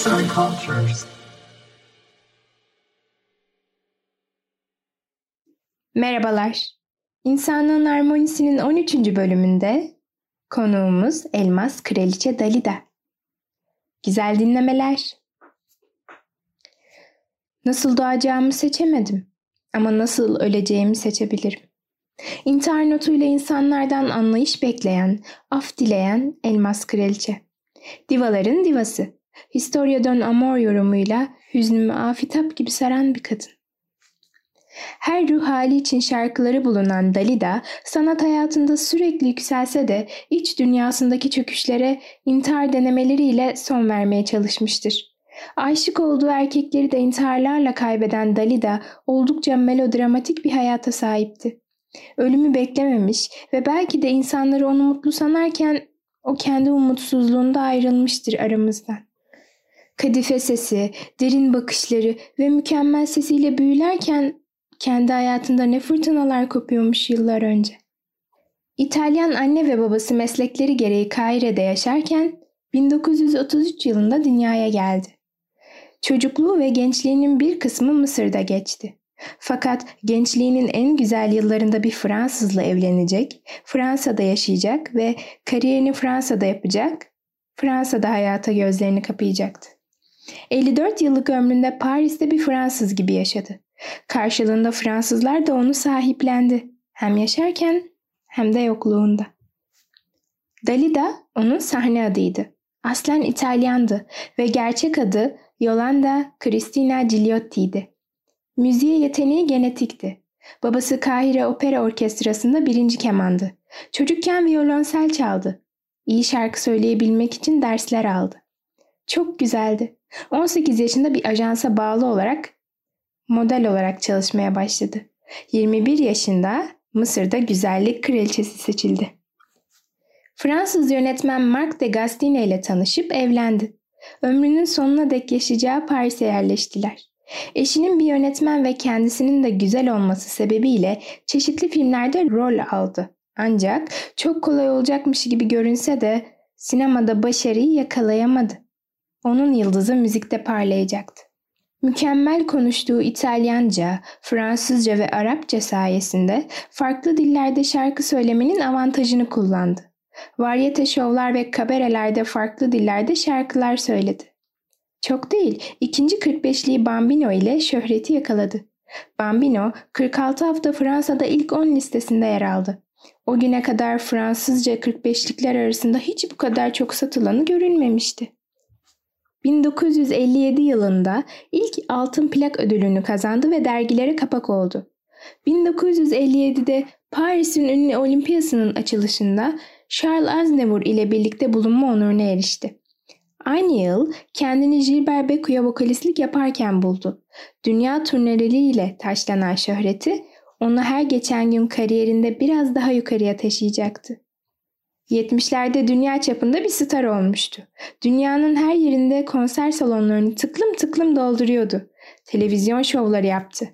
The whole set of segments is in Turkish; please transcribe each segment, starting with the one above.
Arts and Cultures. Merhabalar. İnsanlığın Harmonisi'nin 13. bölümünde konuğumuz Elmas Kraliçe Dalida. Güzel dinlemeler. Nasıl doğacağımı seçemedim ama nasıl öleceğimi seçebilirim. İntihar notuyla insanlardan anlayış bekleyen, af dileyen Elmas Kraliçe. Divaların divası. Historia don Amor yorumuyla hüznümü afitap gibi saran bir kadın. Her ruh hali için şarkıları bulunan Dalida, sanat hayatında sürekli yükselse de iç dünyasındaki çöküşlere intihar denemeleriyle son vermeye çalışmıştır. Aşık olduğu erkekleri de intiharlarla kaybeden Dalida oldukça melodramatik bir hayata sahipti. Ölümü beklememiş ve belki de insanları onu mutlu sanarken o kendi umutsuzluğunda ayrılmıştır aramızdan. Kadife sesi, derin bakışları ve mükemmel sesiyle büyülerken kendi hayatında ne fırtınalar kopuyormuş yıllar önce. İtalyan anne ve babası meslekleri gereği Kaire'de yaşarken 1933 yılında dünyaya geldi. Çocukluğu ve gençliğinin bir kısmı Mısır'da geçti. Fakat gençliğinin en güzel yıllarında bir Fransızla evlenecek, Fransa'da yaşayacak ve kariyerini Fransa'da yapacak, Fransa'da hayata gözlerini kapayacaktı. 54 yıllık ömründe Paris'te bir Fransız gibi yaşadı. Karşılığında Fransızlar da onu sahiplendi. Hem yaşarken hem de yokluğunda. Dalida onun sahne adıydı. Aslen İtalyandı ve gerçek adı Yolanda Cristina Gigliotti'ydi. Müziğe yeteneği genetikti. Babası Kahire Opera Orkestrası'nda birinci kemandı. Çocukken violonsel çaldı. İyi şarkı söyleyebilmek için dersler aldı. Çok güzeldi. 18 yaşında bir ajansa bağlı olarak model olarak çalışmaya başladı. 21 yaşında Mısır'da güzellik kraliçesi seçildi. Fransız yönetmen Marc de Gastine ile tanışıp evlendi. Ömrünün sonuna dek yaşayacağı Paris'e yerleştiler. Eşinin bir yönetmen ve kendisinin de güzel olması sebebiyle çeşitli filmlerde rol aldı. Ancak çok kolay olacakmış gibi görünse de sinemada başarıyı yakalayamadı. Onun yıldızı müzikte parlayacaktı. Mükemmel konuştuğu İtalyanca, Fransızca ve Arapça sayesinde farklı dillerde şarkı söylemenin avantajını kullandı. Varyete şovlar ve kabarelerde farklı dillerde şarkılar söyledi. Çok değil, ikinci 45'liği Bambino ile şöhreti yakaladı. Bambino 46 hafta Fransa'da ilk 10 listesinde yer aldı. O güne kadar Fransızca 45'likler arasında hiç bu kadar çok satılanı görülmemişti. 1957 yılında ilk altın plak ödülünü kazandı ve dergilere kapak oldu. 1957'de Paris'in ünlü olimpiyasının açılışında Charles Aznavour ile birlikte bulunma onuruna erişti. Aynı yıl kendini Gilbert Bécaud'a vokalistlik yaparken buldu. Dünya turneleriyle taşlanan şöhreti onu her geçen gün kariyerinde biraz daha yukarıya taşıyacaktı. 70'lerde dünya çapında bir star olmuştu. Dünyanın her yerinde konser salonlarını tıklım tıklım dolduruyordu. Televizyon şovları yaptı.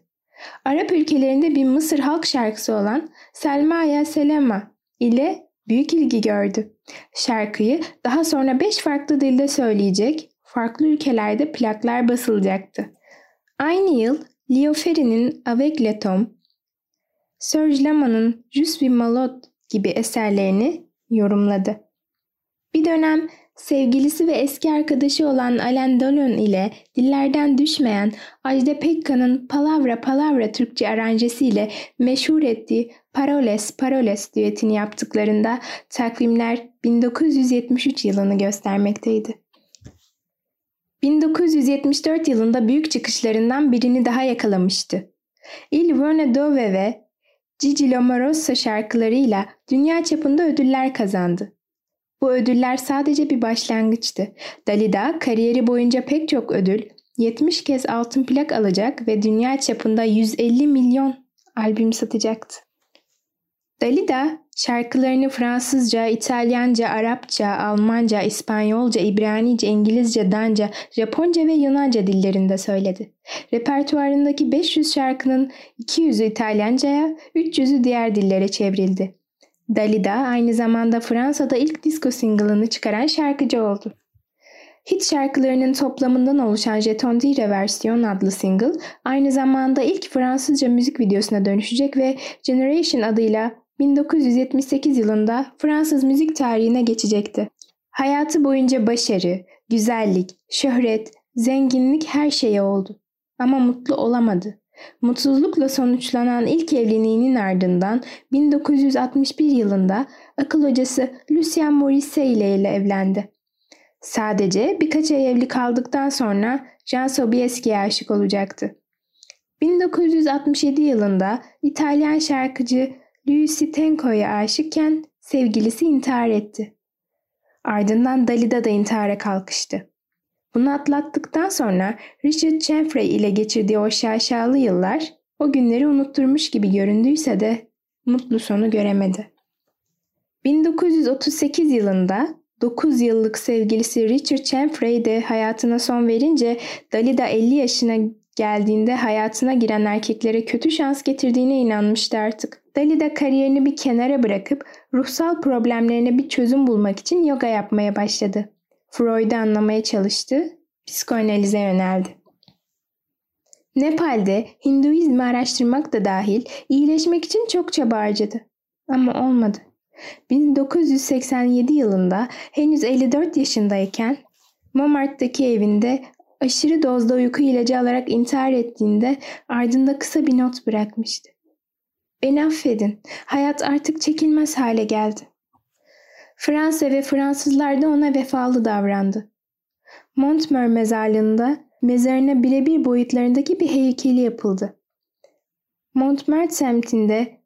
Arap ülkelerinde bir Mısır halk şarkısı olan Selma ya Selema ile büyük ilgi gördü. Şarkıyı daha sonra 5 farklı dilde söyleyecek, farklı ülkelerde plaklar basılacaktı. Aynı yıl Leo Ferry'nin Avec le Tom, Serge Lama'nın Je suis malade gibi eserlerini yorumladı. Bir dönem sevgilisi ve eski arkadaşı olan Alain Delon ile dillerden düşmeyen Ajda Pekkan'ın Palavra Palavra Türkçe aranjesiyle meşhur ettiği Paroles Paroles düetini yaptıklarında takvimler 1973 yılını göstermekteydi. 1974 yılında büyük çıkışlarından birini daha yakalamıştı. Il Vone Dove ve Gigi Lomoroso şarkılarıyla dünya çapında ödüller kazandı. Bu ödüller sadece bir başlangıçtı. Dalida kariyeri boyunca pek çok ödül, 70 kez altın plak alacak ve dünya çapında 150 milyon albüm satacaktı. Dalida şarkılarını Fransızca, İtalyanca, Arapça, Almanca, İspanyolca, İbranice, İngilizce, Danca, Japonca ve Yunanca dillerinde söyledi. Repertuarındaki 500 şarkının 200'ü İtalyanca'ya, 300'ü diğer dillere çevrildi. Dalida aynı zamanda Fransa'da ilk disco single'ını çıkaran şarkıcı oldu. Hit şarkılarının toplamından oluşan Jeton Dire versiyon adlı single aynı zamanda ilk Fransızca müzik videosuna dönüşecek ve Generation adıyla 1978 yılında Fransız müzik tarihine geçecekti. Hayatı boyunca başarı, güzellik, şöhret, zenginlik her şeye oldu. Ama mutlu olamadı. Mutsuzlukla sonuçlanan ilk evliliğinin ardından 1961 yılında akıl hocası Lucien Morisset ile evlendi. Sadece birkaç ay evli kaldıktan sonra Jean Sobieski'ye aşık olacaktı. 1967 yılında İtalyan şarkıcı Lucy Tenco'ya aşıkken sevgilisi intihar etti. Ardından Dalida da intihara kalkıştı. Bunu atlattıktan sonra Richard Chanfrey ile geçirdiği o şaşalı yıllar o günleri unutturmuş gibi göründüyse de mutlu sonu göremedi. 1938 yılında 9 yıllık sevgilisi Richard Chanfrey de hayatına son verince Dalida 50 yaşına geldiğinde hayatına giren erkeklere kötü şans getirdiğine inanmıştı artık. Dalida kariyerini bir kenara bırakıp ruhsal problemlerine bir çözüm bulmak için yoga yapmaya başladı. Freud'u anlamaya çalıştı, psikoanalize yöneldi. Nepal'de Hinduizmi araştırmak da dahil iyileşmek için çok çaba harcadı. Ama olmadı. 1987 yılında henüz 54 yaşındayken Montmartre'daki evinde aşırı dozda uyku ilacı alarak intihar ettiğinde ardında kısa bir not bırakmıştı. Beni affedin, hayat artık çekilmez hale geldi. Fransa ve Fransızlar da ona vefalı davrandı. Montmer mezarlığında mezarına birebir boyutlarındaki bir heykeli yapıldı. Montmartre semtinde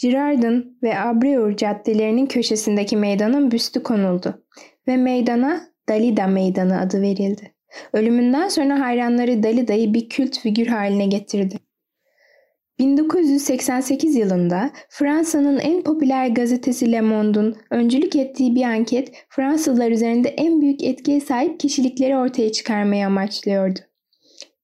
Girardin ve Abreur caddelerinin köşesindeki meydanın büstü konuldu ve meydana Dalida Meydanı adı verildi. Ölümünden sonra hayranları Dalida'yı bir kült figür haline getirdi. 1988 yılında Fransa'nın en popüler gazetesi Le Monde'un öncülük ettiği bir anket Fransızlar üzerinde en büyük etkiye sahip kişilikleri ortaya çıkarmayı amaçlıyordu.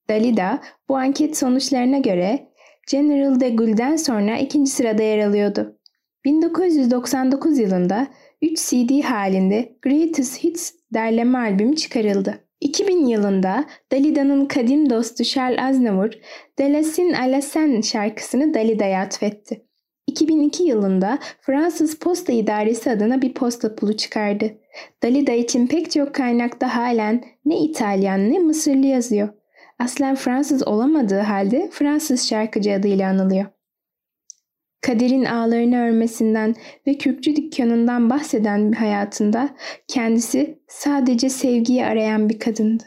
Dalida bu anket sonuçlarına göre General de Gaulle'den sonra ikinci sırada yer alıyordu. 1999 yılında 3 CD halinde Greatest Hits derleme albümü çıkarıldı. 2000 yılında Dalida'nın kadim dostu Charles Aznavour, Delasin Alasen şarkısını Dalida'ya atfetti. 2002 yılında Fransız Posta İdaresi adına bir posta pulu çıkardı. Dalida için pek çok kaynakta halen ne İtalyan ne Mısırlı yazıyor. Aslen Fransız olamadığı halde Fransız şarkıcı adıyla anılıyor. Kaderin ağlarını örmesinden ve kürkçü dükkanından bahseden bir hayatında kendisi sadece sevgiyi arayan bir kadındı.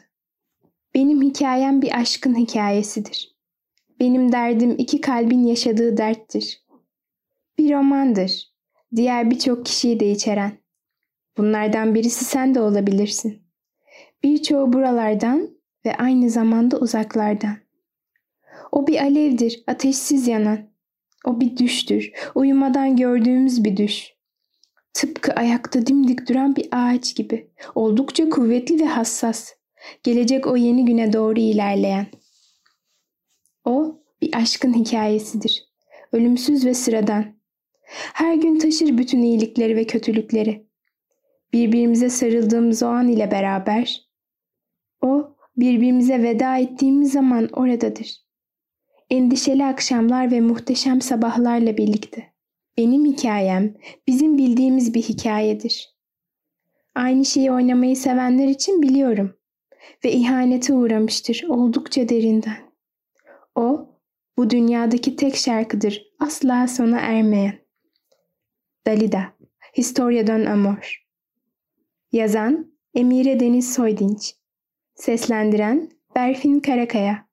Benim hikayem bir aşkın hikayesidir. Benim derdim iki kalbin yaşadığı derttir. Bir romandır. Diğer birçok kişiyi de içeren. Bunlardan birisi sen de olabilirsin. Birçoğu buralardan ve aynı zamanda uzaklardan. O bir alevdir, ateşsiz yanan. O bir düştür, uyumadan gördüğümüz bir düş. Tıpkı ayakta dimdik duran bir ağaç gibi. Oldukça kuvvetli ve hassas. Gelecek o yeni güne doğru ilerleyen. O bir aşkın hikayesidir. Ölümsüz ve sıradan. Her gün taşır bütün iyilikleri ve kötülükleri. Birbirimize sarıldığımız o an ile beraber o birbirimize veda ettiğimiz zaman oradadır endişeli akşamlar ve muhteşem sabahlarla birlikte. Benim hikayem bizim bildiğimiz bir hikayedir. Aynı şeyi oynamayı sevenler için biliyorum ve ihanete uğramıştır oldukça derinden. O, bu dünyadaki tek şarkıdır asla sona ermeyen. Dalida, Historia d'un Amor Yazan Emire Deniz Soydinç Seslendiren Berfin Karakaya